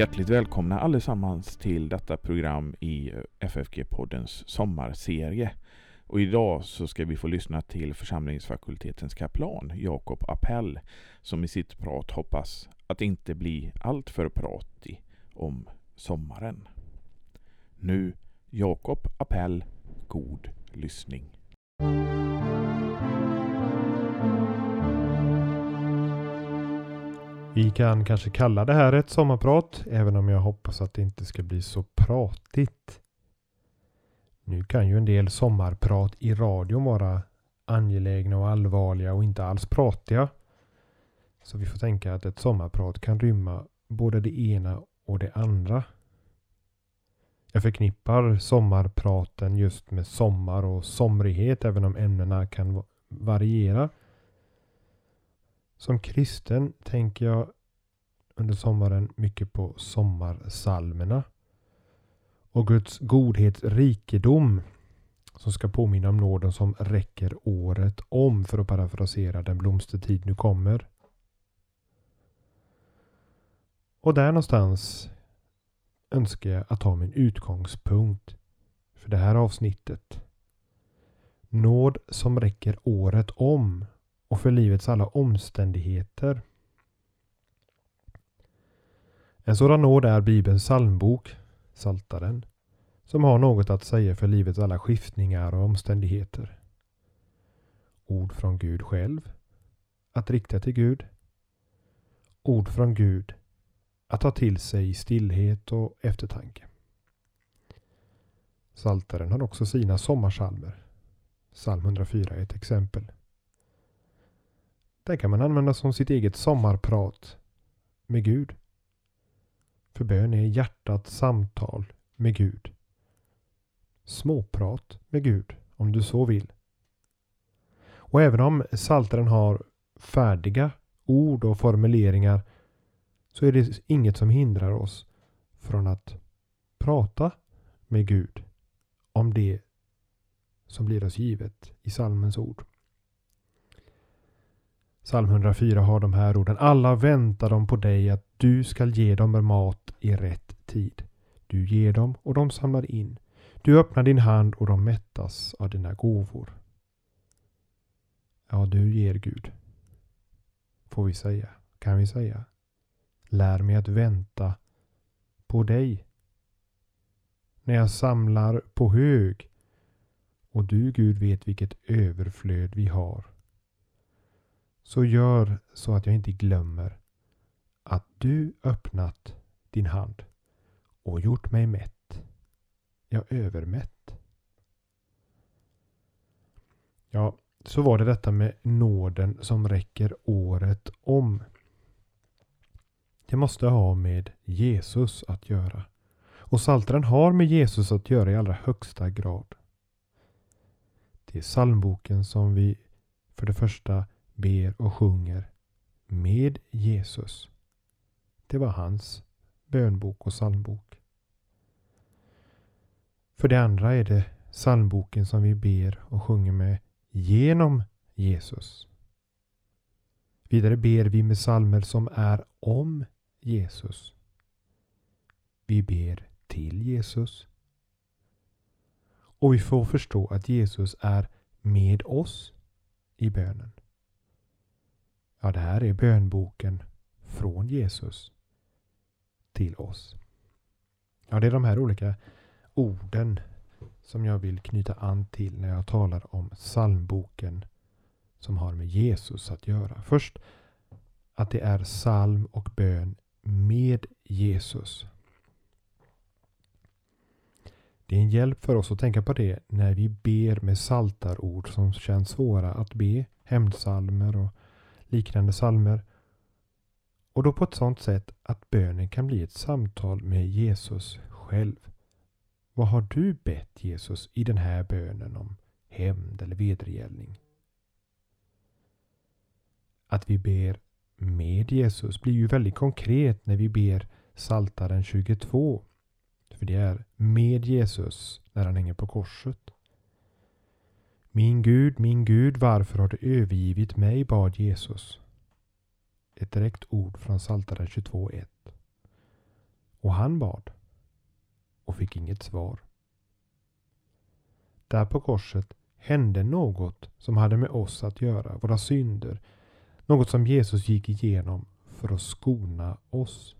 Hjärtligt välkomna allesammans till detta program i FFG-poddens sommarserie. Och idag så ska vi få lyssna till församlingsfakultetens kaplan Jakob Appell som i sitt prat hoppas att inte bli alltför pratig om sommaren. Nu Jakob Appell, god lyssning. Vi kan kanske kalla det här ett sommarprat, även om jag hoppas att det inte ska bli så pratigt. Nu kan ju en del sommarprat i radion vara angelägna och allvarliga och inte alls pratiga. Så vi får tänka att ett sommarprat kan rymma både det ena och det andra. Jag förknippar sommarpraten just med sommar och somrighet även om ämnena kan variera. Som kristen tänker jag under sommaren mycket på sommarsalmerna. Och Guds godhets rikedom som ska påminna om nåden som räcker året om för att parafrasera den blomstertid nu kommer. Och där någonstans önskar jag att ha min utgångspunkt för det här avsnittet. Nåd som räcker året om och för livets alla omständigheter. En sådan nåd är Bibelns psalmbok, Saltaren, som har något att säga för livets alla skiftningar och omständigheter. Ord från Gud själv, att rikta till Gud. Ord från Gud, att ta till sig i stillhet och eftertanke. Saltaren har också sina sommarsalmer. Psalm 104 är ett exempel. Den kan man använda som sitt eget sommarprat med Gud. För bön är hjärtats samtal med Gud. Småprat med Gud om du så vill. Och även om salteren har färdiga ord och formuleringar så är det inget som hindrar oss från att prata med Gud om det som blir oss givet i salmens ord. Psalm 104 har de här orden. Alla väntar de på dig att du skall ge dem mat i rätt tid. Du ger dem och de samlar in. Du öppnar din hand och de mättas av dina gåvor. Ja, du ger Gud. Får vi säga. Kan vi säga. Lär mig att vänta på dig. När jag samlar på hög och du Gud vet vilket överflöd vi har. Så gör så att jag inte glömmer att du öppnat din hand och gjort mig mätt. Ja, övermätt. Ja, så var det detta med nåden som räcker året om. Det måste ha med Jesus att göra. Och Saltaren har med Jesus att göra i allra högsta grad. Det är psalmboken som vi för det första ber och sjunger med Jesus. Det var hans bönbok och psalmbok. För det andra är det psalmboken som vi ber och sjunger med genom Jesus. Vidare ber vi med psalmer som är om Jesus. Vi ber till Jesus. Och vi får förstå att Jesus är med oss i bönen. Ja, det här är bönboken från Jesus till oss. Ja, det är de här olika orden som jag vill knyta an till när jag talar om psalmboken som har med Jesus att göra. Först att det är psalm och bön med Jesus. Det är en hjälp för oss att tänka på det när vi ber med saltarord som känns svåra att be. Hämndsalmer och liknande salmer. Och då på ett sådant sätt att bönen kan bli ett samtal med Jesus själv. Vad har du bett Jesus i den här bönen om hämnd eller vedergällning? Att vi ber med Jesus blir ju väldigt konkret när vi ber Saltaren 22. För det är med Jesus när han hänger på korset. Min Gud, min Gud, varför har du övergivit mig? bad Jesus. Ett direkt ord från Psaltaren 22.1. Och han bad och fick inget svar. Där på korset hände något som hade med oss att göra, våra synder. Något som Jesus gick igenom för att skona oss.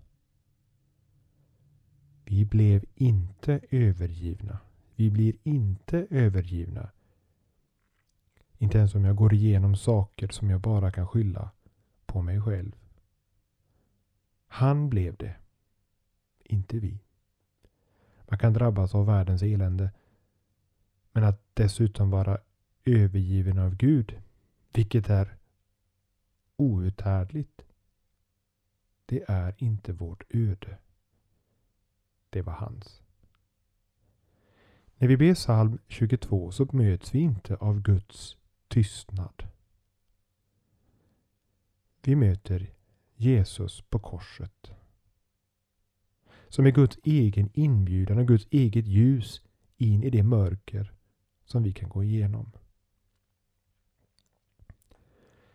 Vi blev inte övergivna. Vi blir inte övergivna. Inte ens om jag går igenom saker som jag bara kan skylla på mig själv. Han blev det. Inte vi. Man kan drabbas av världens elände. Men att dessutom vara övergiven av Gud, vilket är outhärdligt, det är inte vårt öde. Det var hans. När vi ber psalm 22 så möts vi inte av Guds tystnad. Vi möter Jesus på korset. Som är Guds egen inbjudan och Guds eget ljus in i det mörker som vi kan gå igenom.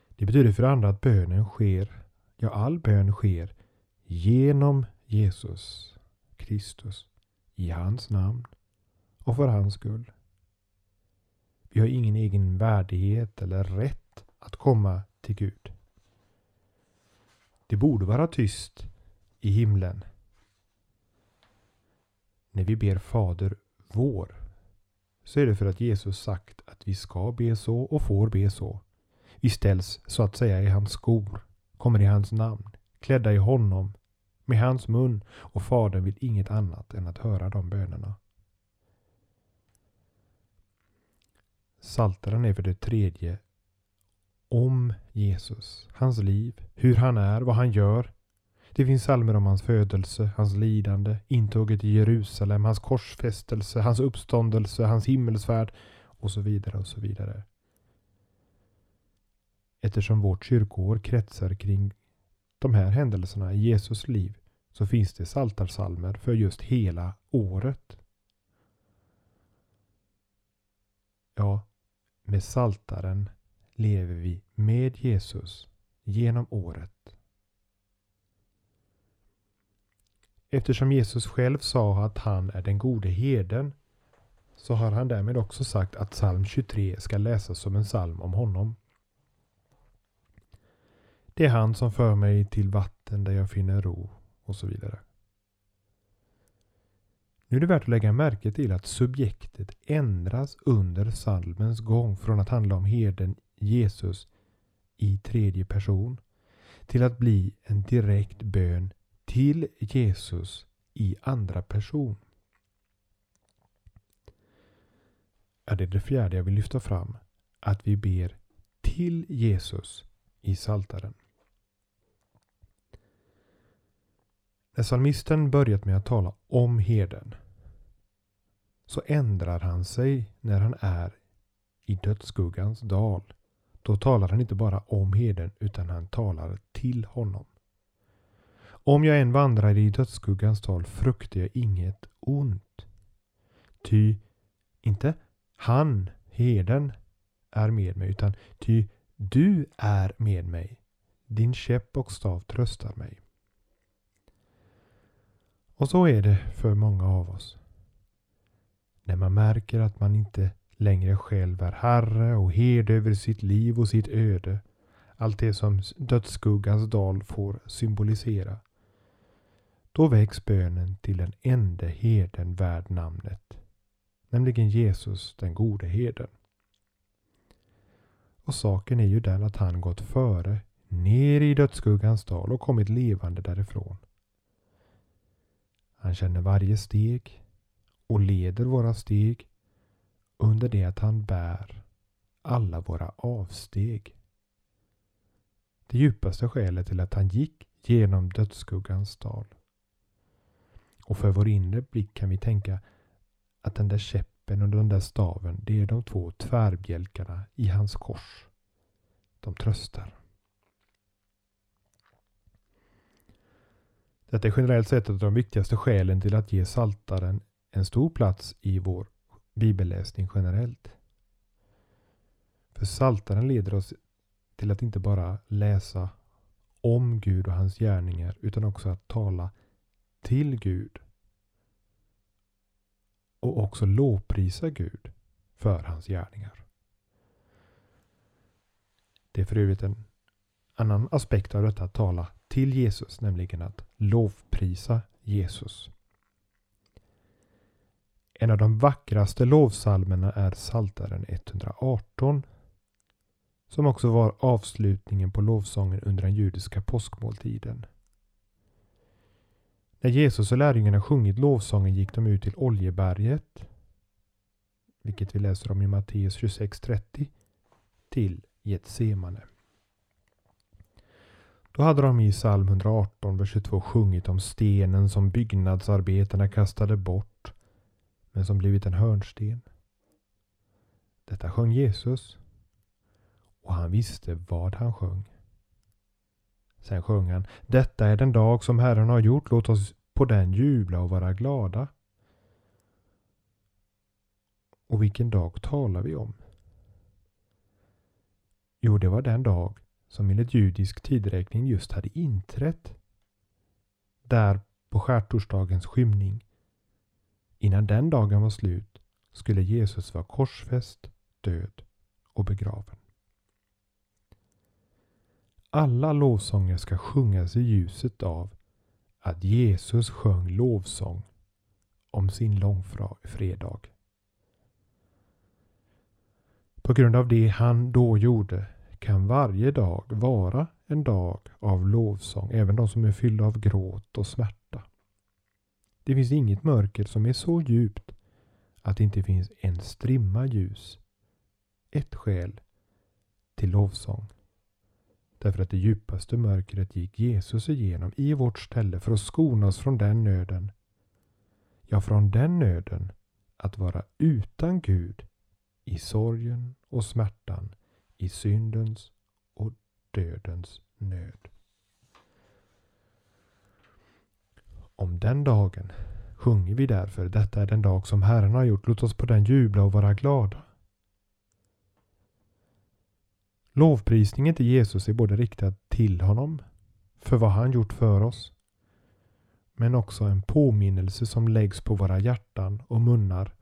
Det betyder för andra att bönen sker, ja all bön sker genom Jesus Kristus i hans namn och för hans skull. Vi har ingen egen värdighet eller rätt att komma till Gud. Det borde vara tyst i himlen när vi ber Fader vår så är det för att Jesus sagt att vi ska be så och får be så. Vi ställs så att säga i hans skor, kommer i hans namn, klädda i honom, med hans mun och Fadern vill inget annat än att höra de bönerna. Saltaren är för det tredje om Jesus, hans liv, hur han är, vad han gör. Det finns salmer om hans födelse, hans lidande, intåget i Jerusalem, hans korsfästelse, hans uppståndelse, hans himmelsfärd och så vidare och så vidare. Eftersom vårt kyrkoår kretsar kring de här händelserna i Jesus liv så finns det saltarsalmer för just hela året. Ja, med saltaren lever vi med Jesus genom året. Eftersom Jesus själv sa att han är den gode herden så har han därmed också sagt att psalm 23 ska läsas som en psalm om honom. Det är han som för mig till vatten där jag finner ro och så vidare. Nu är det värt att lägga märke till att subjektet ändras under salmens gång från att handla om herden Jesus i tredje person till att bli en direkt bön till Jesus i andra person. Ja, det är det fjärde jag vill lyfta fram. Att vi ber till Jesus i Saltaren. När psalmisten börjat med att tala om herden så ändrar han sig när han är i dödsskuggans dal. Då talar han inte bara om herden utan han talar till honom. Om jag än vandrar i dödsskuggans dal fruktar jag inget ont. Ty inte han, herden, är med mig utan ty du är med mig. Din käpp och stav tröstar mig. Och så är det för många av oss. När man märker att man inte längre själv är herre och herde över sitt liv och sitt öde. Allt det som dödsskuggans dal får symbolisera. Då väcks bönen till den enda herden värd namnet. Nämligen Jesus den gode herden. Och saken är ju den att han gått före ner i dödsskuggans dal och kommit levande därifrån. Han känner varje steg och leder våra steg under det att han bär alla våra avsteg. Det djupaste skälet till att han gick genom dödsskuggans dal. Och för vår inre blick kan vi tänka att den där käppen och den där staven, det är de två tvärbjälkarna i hans kors. De tröstar. Detta är generellt sett ett av de viktigaste skälen till att ge saltaren en stor plats i vår bibelläsning generellt. För saltaren leder oss till att inte bara läsa om Gud och hans gärningar utan också att tala till Gud och också lovprisa Gud för hans gärningar. Det är för övrigt en annan aspekt av detta att tala till Jesus, nämligen att lovprisa Jesus. En av de vackraste lovsalmerna är Saltaren 118 som också var avslutningen på lovsången under den judiska påskmåltiden. När Jesus och lärjungarna sjungit lovsången gick de ut till Oljeberget, vilket vi läser om i Matteus 26.30, till Getsemane. Då hade de i psalm 118, vers 22 sjungit om stenen som byggnadsarbetarna kastade bort, men som blivit en hörnsten. Detta sjöng Jesus och han visste vad han sjöng. Sen sjöng han Detta är den dag som Herren har gjort, låt oss på den jubla och vara glada. Och vilken dag talar vi om? Jo, det var den dag som enligt judisk tidräkning just hade inträtt. Där på skärtorsdagens skymning. Innan den dagen var slut skulle Jesus vara korsfäst, död och begraven. Alla lovsånger ska sjungas i ljuset av att Jesus sjöng lovsång om sin långfredag. På grund av det han då gjorde kan varje dag vara en dag av lovsång, även de som är fyllda av gråt och smärta. Det finns inget mörker som är så djupt att det inte finns en strimma ljus. Ett skäl till lovsång. Därför att det djupaste mörkret gick Jesus igenom i vårt ställe för att skona oss från den nöden. Ja, från den nöden att vara utan Gud i sorgen och smärtan, i syndens och dödens nöd. Om den dagen sjunger vi därför Detta är den dag som Herren har gjort. Låt oss på den jubla och vara glada. Lovprisningen till Jesus är både riktad till honom, för vad han gjort för oss, men också en påminnelse som läggs på våra hjärtan och munnar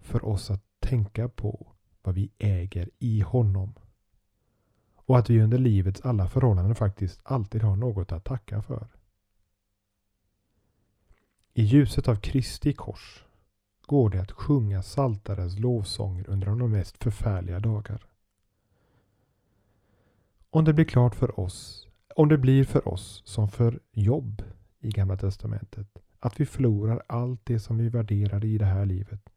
för oss att tänka på vad vi äger i honom. Och att vi under livets alla förhållanden faktiskt alltid har något att tacka för. I ljuset av Kristi kors går det att sjunga saltarens lovsånger under de mest förfärliga dagar. Om det blir klart för oss, om det blir för oss som för jobb i Gamla Testamentet, att vi förlorar allt det som vi värderade i det här livet,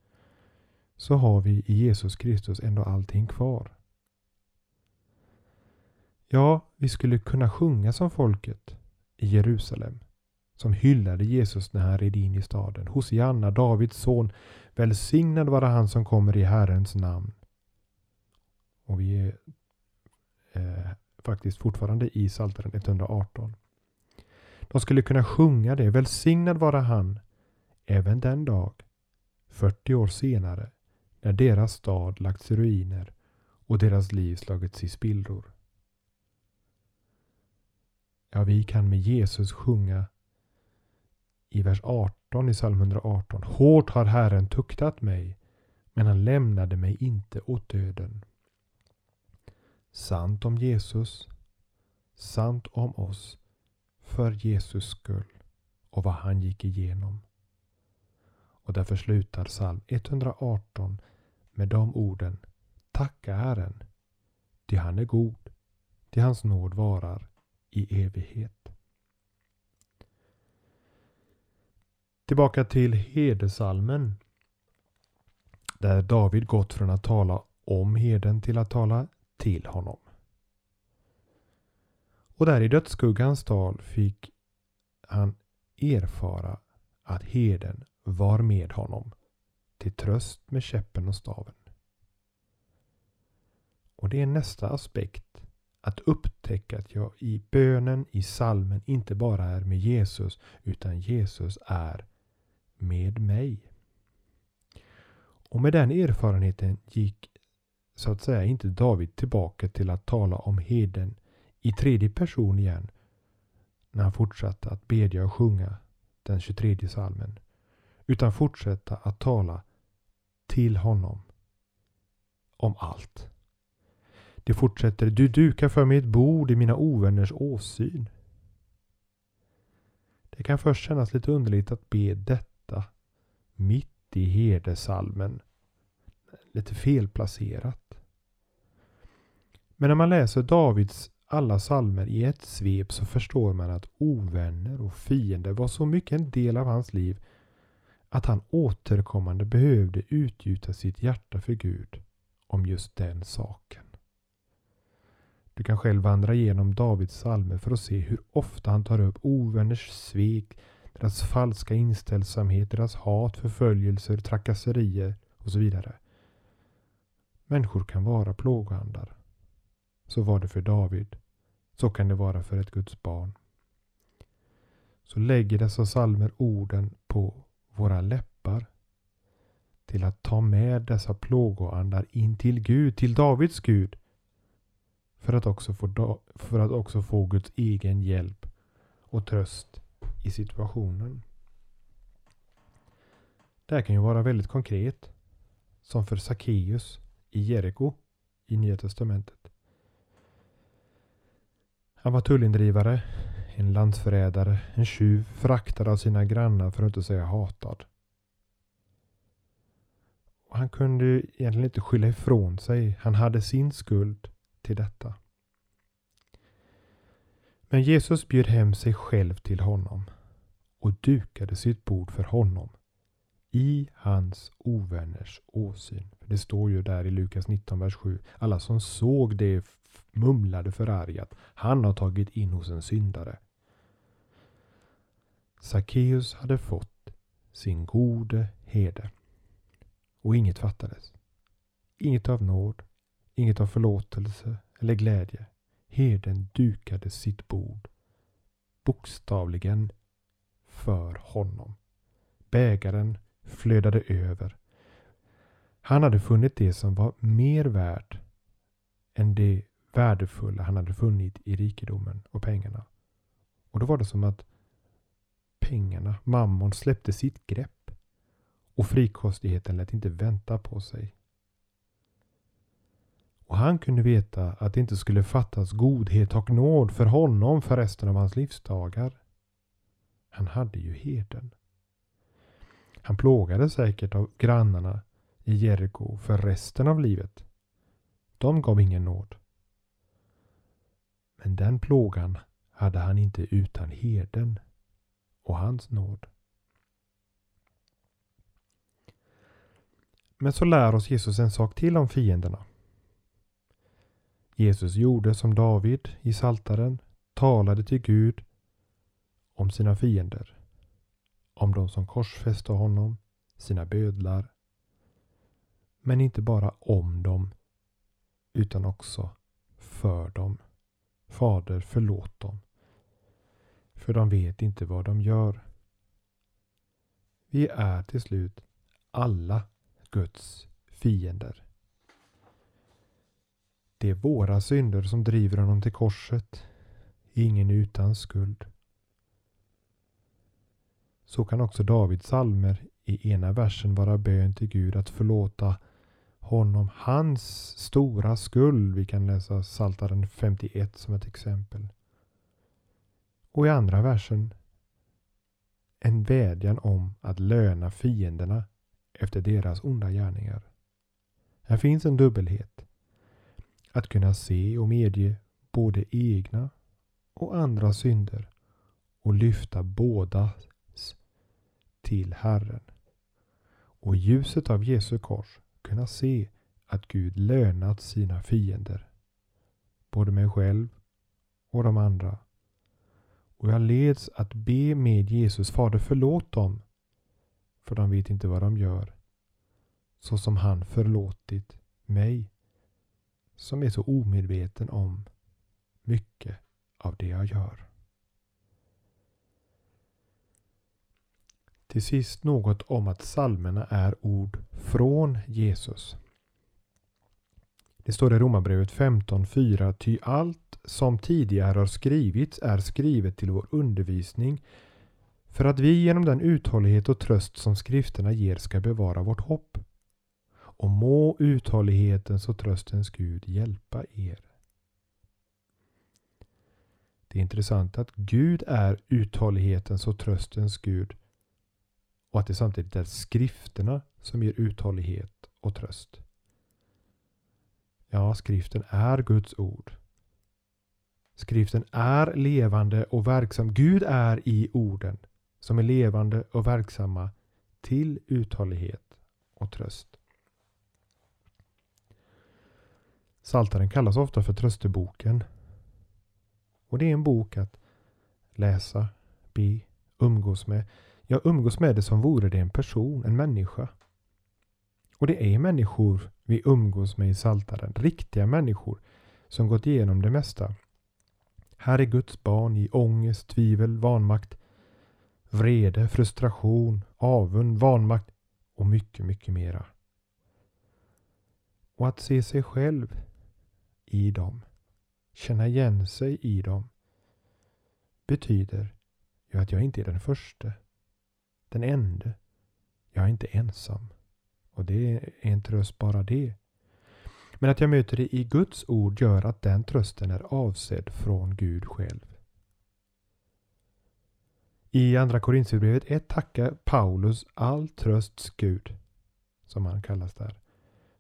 så har vi i Jesus Kristus ändå allting kvar. Ja, vi skulle kunna sjunga som folket i Jerusalem som hyllade Jesus när han red in i staden. Hosianna, Davids son, välsignad vare han som kommer i Herrens namn. Och vi är eh, faktiskt fortfarande i Psaltaren 118. De skulle kunna sjunga det. Välsignad vare han även den dag, 40 år senare, när deras stad lagts i ruiner och deras liv slagits i spillror. Ja, vi kan med Jesus sjunga i vers 18 i psalm 118. Hårt har Herren tuktat mig, men han lämnade mig inte åt döden. Sant om Jesus, sant om oss, för Jesus skull och vad han gick igenom. Och därför slutar psalm 118 med de orden Tacka Herren, ty han är god, ty hans nåd varar i evighet. Tillbaka till hedersalmen. Där David gått från att tala om heden till att tala till honom. Och där i dödsskuggans tal fick han erfara att heden var med honom till tröst med käppen och staven. Och det är nästa aspekt. Att upptäcka att jag i bönen, i salmen inte bara är med Jesus utan Jesus är med mig. Och med den erfarenheten gick så att säga inte David tillbaka till att tala om heden i tredje person igen. när han fortsatte att bedja och sjunga den 23 salmen. Utan fortsätta att tala till honom om allt. Det fortsätter. Du dukar för mig ett bord i mina ovänners åsyn. Det kan först kännas lite underligt att be detta detta mitt i herdesalmen. Lite felplacerat. Men när man läser Davids alla salmer i ett svep så förstår man att ovänner och fiender var så mycket en del av hans liv att han återkommande behövde utgjuta sitt hjärta för Gud om just den saken. Du kan själv vandra igenom Davids salmer för att se hur ofta han tar upp ovänners svek, deras falska inställsamhet, deras hat, förföljelser, trakasserier och så vidare. Människor kan vara plågoandar. Så var det för David. Så kan det vara för ett Guds barn. Så lägger dessa salmer orden på våra läppar till att ta med dessa plågoandar in till Gud, till Davids Gud. För att också få, för att också få Guds egen hjälp och tröst i situationen. Det här kan ju vara väldigt konkret. Som för Sackeus i Jeriko i Nya Testamentet. Han var tullindrivare, en landsförrädare, en tjuv, föraktad av sina grannar för att inte säga hatad. Och han kunde egentligen inte skylla ifrån sig. Han hade sin skuld till detta. Men Jesus bjöd hem sig själv till honom och dukade sitt bord för honom i hans ovänners åsyn. Det står ju där i Lukas 19, vers 7. Alla som såg det mumlade förargat. Han har tagit in hos en syndare. Sackeus hade fått sin gode herde. Och inget fattades. Inget av nåd, inget av förlåtelse eller glädje. Herden dukade sitt bord. Bokstavligen för honom. Bägaren flödade över. Han hade funnit det som var mer värt än det värdefulla han hade funnit i rikedomen och pengarna. Och då var det som att pengarna, mammon, släppte sitt grepp och frikostigheten lät inte vänta på sig. Och han kunde veta att det inte skulle fattas godhet och nåd för honom för resten av hans livsdagar. Han hade ju heden. Han plågades säkert av grannarna i Jeriko för resten av livet. De gav ingen nåd. Men den plågan hade han inte utan herden och hans nåd. Men så lär oss Jesus en sak till om fienderna. Jesus gjorde som David i Saltaren, talade till Gud om sina fiender. Om de som korsfäste honom, sina bödlar. Men inte bara om dem, utan också för dem. Fader, förlåt dem. För de vet inte vad de gör. Vi är till slut alla Guds fiender. Det är våra synder som driver honom till korset. Ingen utan skuld. Så kan också Davids salmer i ena versen vara bön till Gud att förlåta honom hans stora skuld. Vi kan läsa Saltaren 51 som ett exempel. Och i andra versen en vädjan om att löna fienderna efter deras onda gärningar. Här finns en dubbelhet. Att kunna se och medge både egna och andra synder och lyfta båda till Herren. Och i ljuset av Jesu kors kunna se att Gud lönat sina fiender. Både mig själv och de andra. Och jag leds att be med Jesus, Fader förlåt dem, för de vet inte vad de gör. Så som han förlåtit mig, som är så omedveten om mycket av det jag gör. Till sist något om att salmerna är ord från Jesus. Det står i Romarbrevet 15.4. Ty allt som tidigare har skrivits är skrivet till vår undervisning för att vi genom den uthållighet och tröst som skrifterna ger ska bevara vårt hopp. Och må uthållighetens och tröstens Gud hjälpa er. Det är intressant att Gud är uthållighetens och tröstens Gud och att det samtidigt är skrifterna som ger uthållighet och tröst. Ja, skriften är Guds ord. Skriften är levande och verksam. Gud är i orden som är levande och verksamma till uthållighet och tröst. Saltaren kallas ofta för trösteboken. Och det är en bok att läsa, be, umgås med. Jag umgås med det som vore det en person, en människa. Och det är människor vi umgås med i Saltaren. Riktiga människor som gått igenom det mesta. Här är Guds barn i ångest, tvivel, vanmakt, vrede, frustration, avund, vanmakt och mycket, mycket mera. Och att se sig själv i dem, känna igen sig i dem, betyder ju att jag inte är den första, den ende. Jag är inte ensam. Och det är en tröst bara det. Men att jag möter det i Guds ord gör att den trösten är avsedd från Gud själv. I Andra Korinthierbrevet 1 tackar Paulus all trösts Gud, som han kallas där,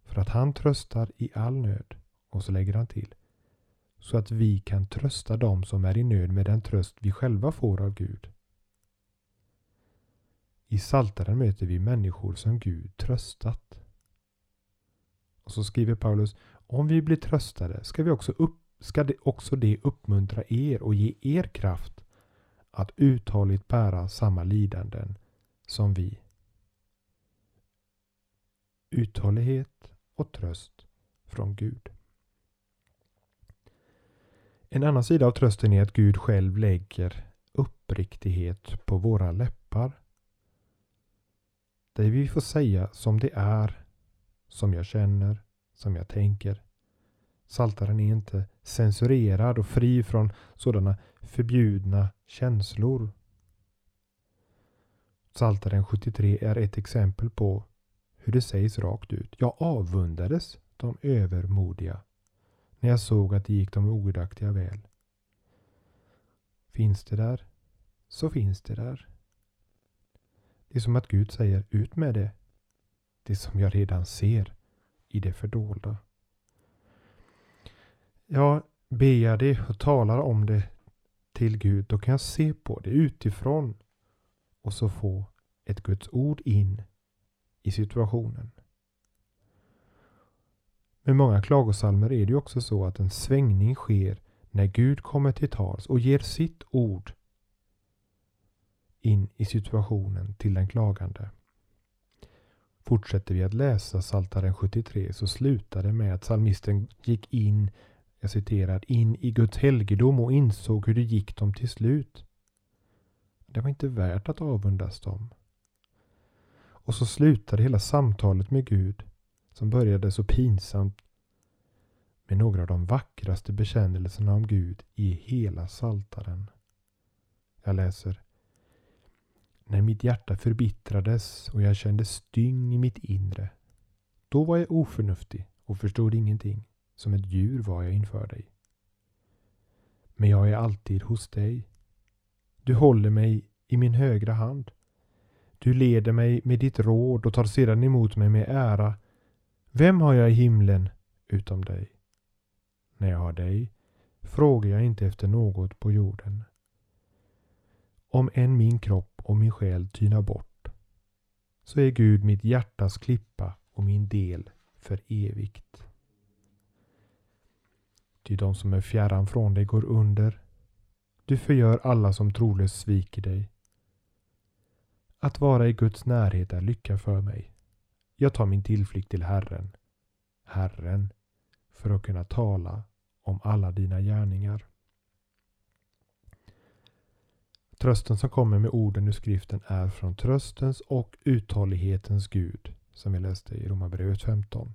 för att han tröstar i all nöd. Och så lägger han till, så att vi kan trösta dem som är i nöd med den tröst vi själva får av Gud. I Saltaren möter vi människor som Gud tröstat. Och så skriver Paulus, om vi blir tröstade ska, vi också, upp, ska det också det uppmuntra er och ge er kraft att uthålligt bära samma lidanden som vi. Uthållighet och tröst från Gud. En annan sida av trösten är att Gud själv lägger uppriktighet på våra läppar. Där vi får säga som det är, som jag känner, som jag tänker. Saltaren är inte censurerad och fri från sådana förbjudna känslor. Saltaren 73 är ett exempel på hur det sägs rakt ut. Jag avundades de övermodiga när jag såg att det gick de ogudaktiga väl. Finns det där, så finns det där. Det är som att Gud säger ut med det. Det som jag redan ser i det fördolda. Ja, ber jag det och talar om det till Gud, då kan jag se på det utifrån och så få ett Guds ord in i situationen. Med många klagosalmer är det också så att en svängning sker när Gud kommer till tals och ger sitt ord in i situationen till den klagande. Fortsätter vi att läsa Saltaren 73 så slutar det med att psalmisten gick in, jag citerar, in i Guds helgedom och insåg hur det gick dem till slut. Det var inte värt att avundas dem. Och så slutade hela samtalet med Gud som började så pinsamt med några av de vackraste bekännelserna om Gud i hela Saltaren. Jag läser. När mitt hjärta förbittrades och jag kände styng i mitt inre. Då var jag oförnuftig och förstod ingenting. Som ett djur var jag inför dig. Men jag är alltid hos dig. Du håller mig i min högra hand. Du leder mig med ditt råd och tar sedan emot mig med ära. Vem har jag i himlen utom dig? När jag har dig frågar jag inte efter något på jorden. Om än min kropp och min själ tynar bort så är Gud mitt hjärtas klippa och min del för evigt. Ty de som är fjärran från dig går under. Du förgör alla som trolöst sviker dig. Att vara i Guds närhet är lycka för mig. Jag tar min tillflykt till Herren, Herren, för att kunna tala om alla dina gärningar. Trösten som kommer med orden ur skriften är från tröstens och uthållighetens Gud, som vi läste i Romarbrevet 15.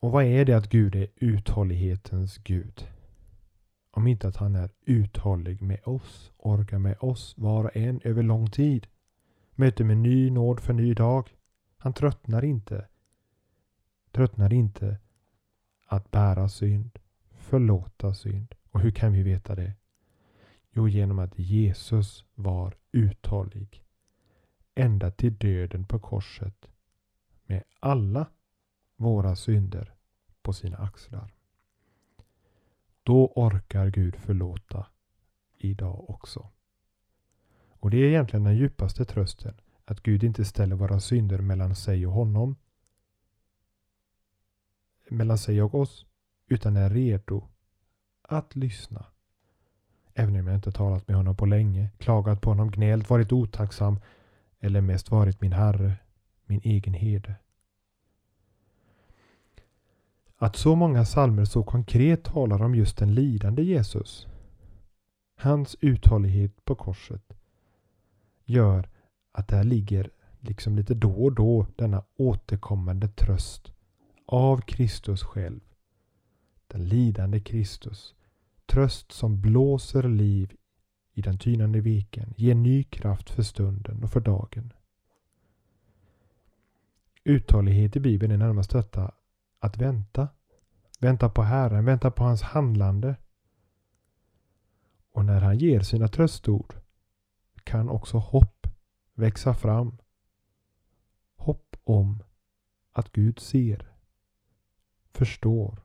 Och vad är det att Gud är uthållighetens Gud? Om inte att han är uthållig med oss, orkar med oss var och en över lång tid. Möter med ny nåd för ny dag. Han tröttnar inte. Tröttnar inte att bära synd, förlåta synd. Och hur kan vi veta det? Jo, genom att Jesus var uthållig. Ända till döden på korset. Med alla våra synder på sina axlar. Då orkar Gud förlåta idag också. Och det är egentligen den djupaste trösten. Att Gud inte ställer våra synder mellan sig och honom. Mellan sig och oss. Utan är redo att lyssna. Även om jag inte talat med honom på länge, klagat på honom, gnällt, varit otacksam eller mest varit min Herre, min egen herde. Att så många salmer så konkret talar om just den lidande Jesus, hans uthållighet på korset, gör att där ligger liksom lite då och då denna återkommande tröst av Kristus själv. Den lidande Kristus. Tröst som blåser liv i den tynande veken, ger ny kraft för stunden och för dagen. Uthållighet i Bibeln är närmast detta att vänta. Vänta på Herren, vänta på hans handlande. Och när han ger sina tröstord kan också hopp växa fram. Hopp om att Gud ser, förstår,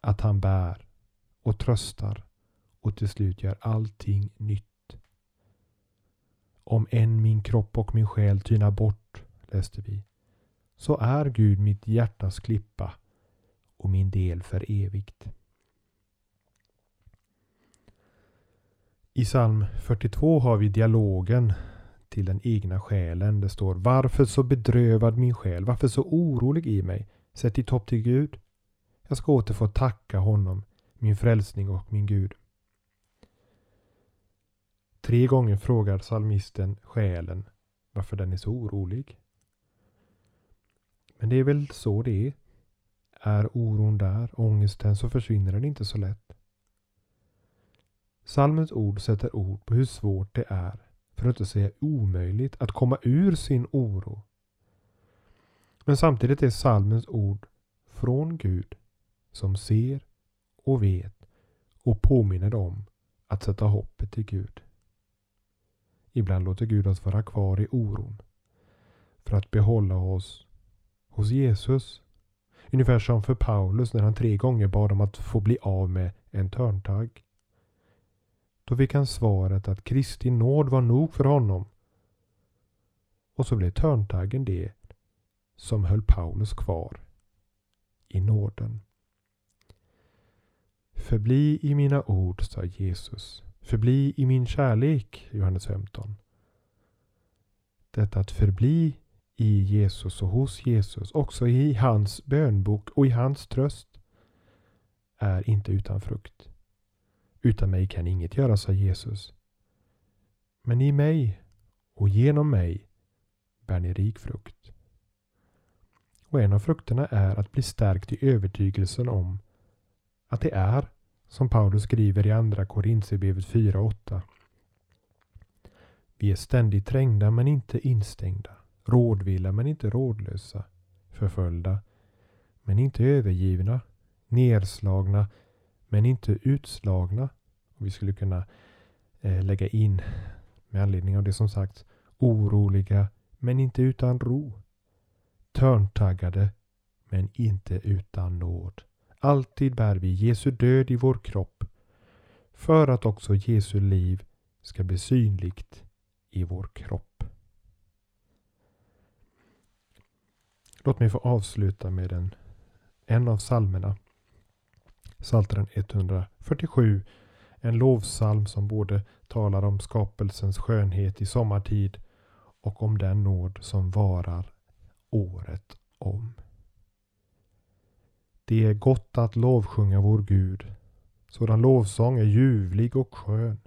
att han bär och tröstar och till slut gör allting nytt. Om än min kropp och min själ tynar bort, läste vi, så är Gud mitt hjärtas klippa och min del för evigt. I psalm 42 har vi dialogen till den egna själen. Det står Varför så bedrövad min själ? Varför så orolig i mig? Sätt ditt hopp till Gud. Jag ska åter få tacka honom, min frälsning och min Gud. Tre gånger frågar psalmisten själen varför den är så orolig. Men det är väl så det är. Är oron där, ångesten, så försvinner den inte så lätt. Salmens ord sätter ord på hur svårt det är, för att inte säga omöjligt, att komma ur sin oro. Men samtidigt är salmens ord från Gud som ser och vet och påminner om att sätta hoppet till Gud. Ibland låter Gud oss vara kvar i oron för att behålla oss hos Jesus. Ungefär som för Paulus när han tre gånger bad om att få bli av med en törntagg. Då fick han svaret att Kristi nåd var nog för honom. Och så blev törntaggen det som höll Paulus kvar i nåden. Förbli i mina ord, sa Jesus. Förbli i min kärlek, Johannes 15. Detta att förbli i Jesus och hos Jesus, också i hans bönbok och i hans tröst, är inte utan frukt. Utan mig kan inget göra, sa Jesus. Men i mig och genom mig bär ni rik frukt. Och en av frukterna är att bli stärkt i övertygelsen om att det är, som Paulus skriver i Andra Korintierbrevet 4.8. Vi är ständigt trängda men inte instängda, rådvilla men inte rådlösa, förföljda men inte övergivna, nerslagna men inte utslagna. Vi skulle kunna eh, lägga in med anledning av det som sagts oroliga men inte utan ro. Törntaggade men inte utan nåd. Alltid bär vi Jesu död i vår kropp för att också Jesu liv ska bli synligt i vår kropp. Låt mig få avsluta med en, en av psalmerna. Psaltaren 147. En lovsalm som både talar om skapelsens skönhet i sommartid och om den nåd som varar året om. Det är gott att lovsjunga vår Gud. Sådan lovsång är ljuvlig och skön.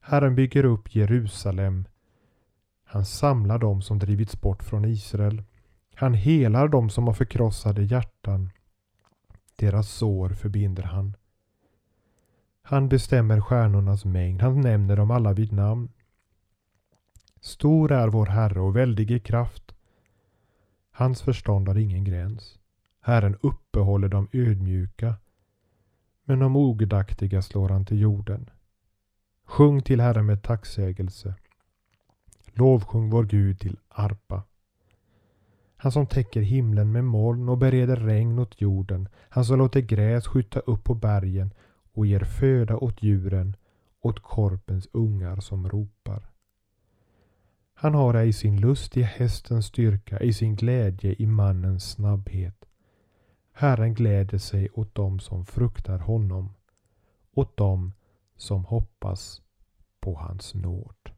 Herren bygger upp Jerusalem. Han samlar dem som drivits bort från Israel. Han helar dem som har förkrossade hjärtan. Deras sår förbinder han. Han bestämmer stjärnornas mängd. Han nämner dem alla vid namn. Stor är vår Herre och väldig i kraft. Hans förstånd har ingen gräns. Herren uppehåller de ödmjuka, men de ogudaktiga slår han till jorden. Sjung till Herren med tacksägelse. Lovsjung vår Gud till arpa. Han som täcker himlen med moln och bereder regn åt jorden. Han som låter gräs skjuta upp på bergen och ger föda åt djuren, åt korpens ungar som ropar. Han har ej sin lust i hästens styrka, i sin glädje i mannens snabbhet. Herren gläder sig åt dem som fruktar honom, åt dem som hoppas på hans nåd.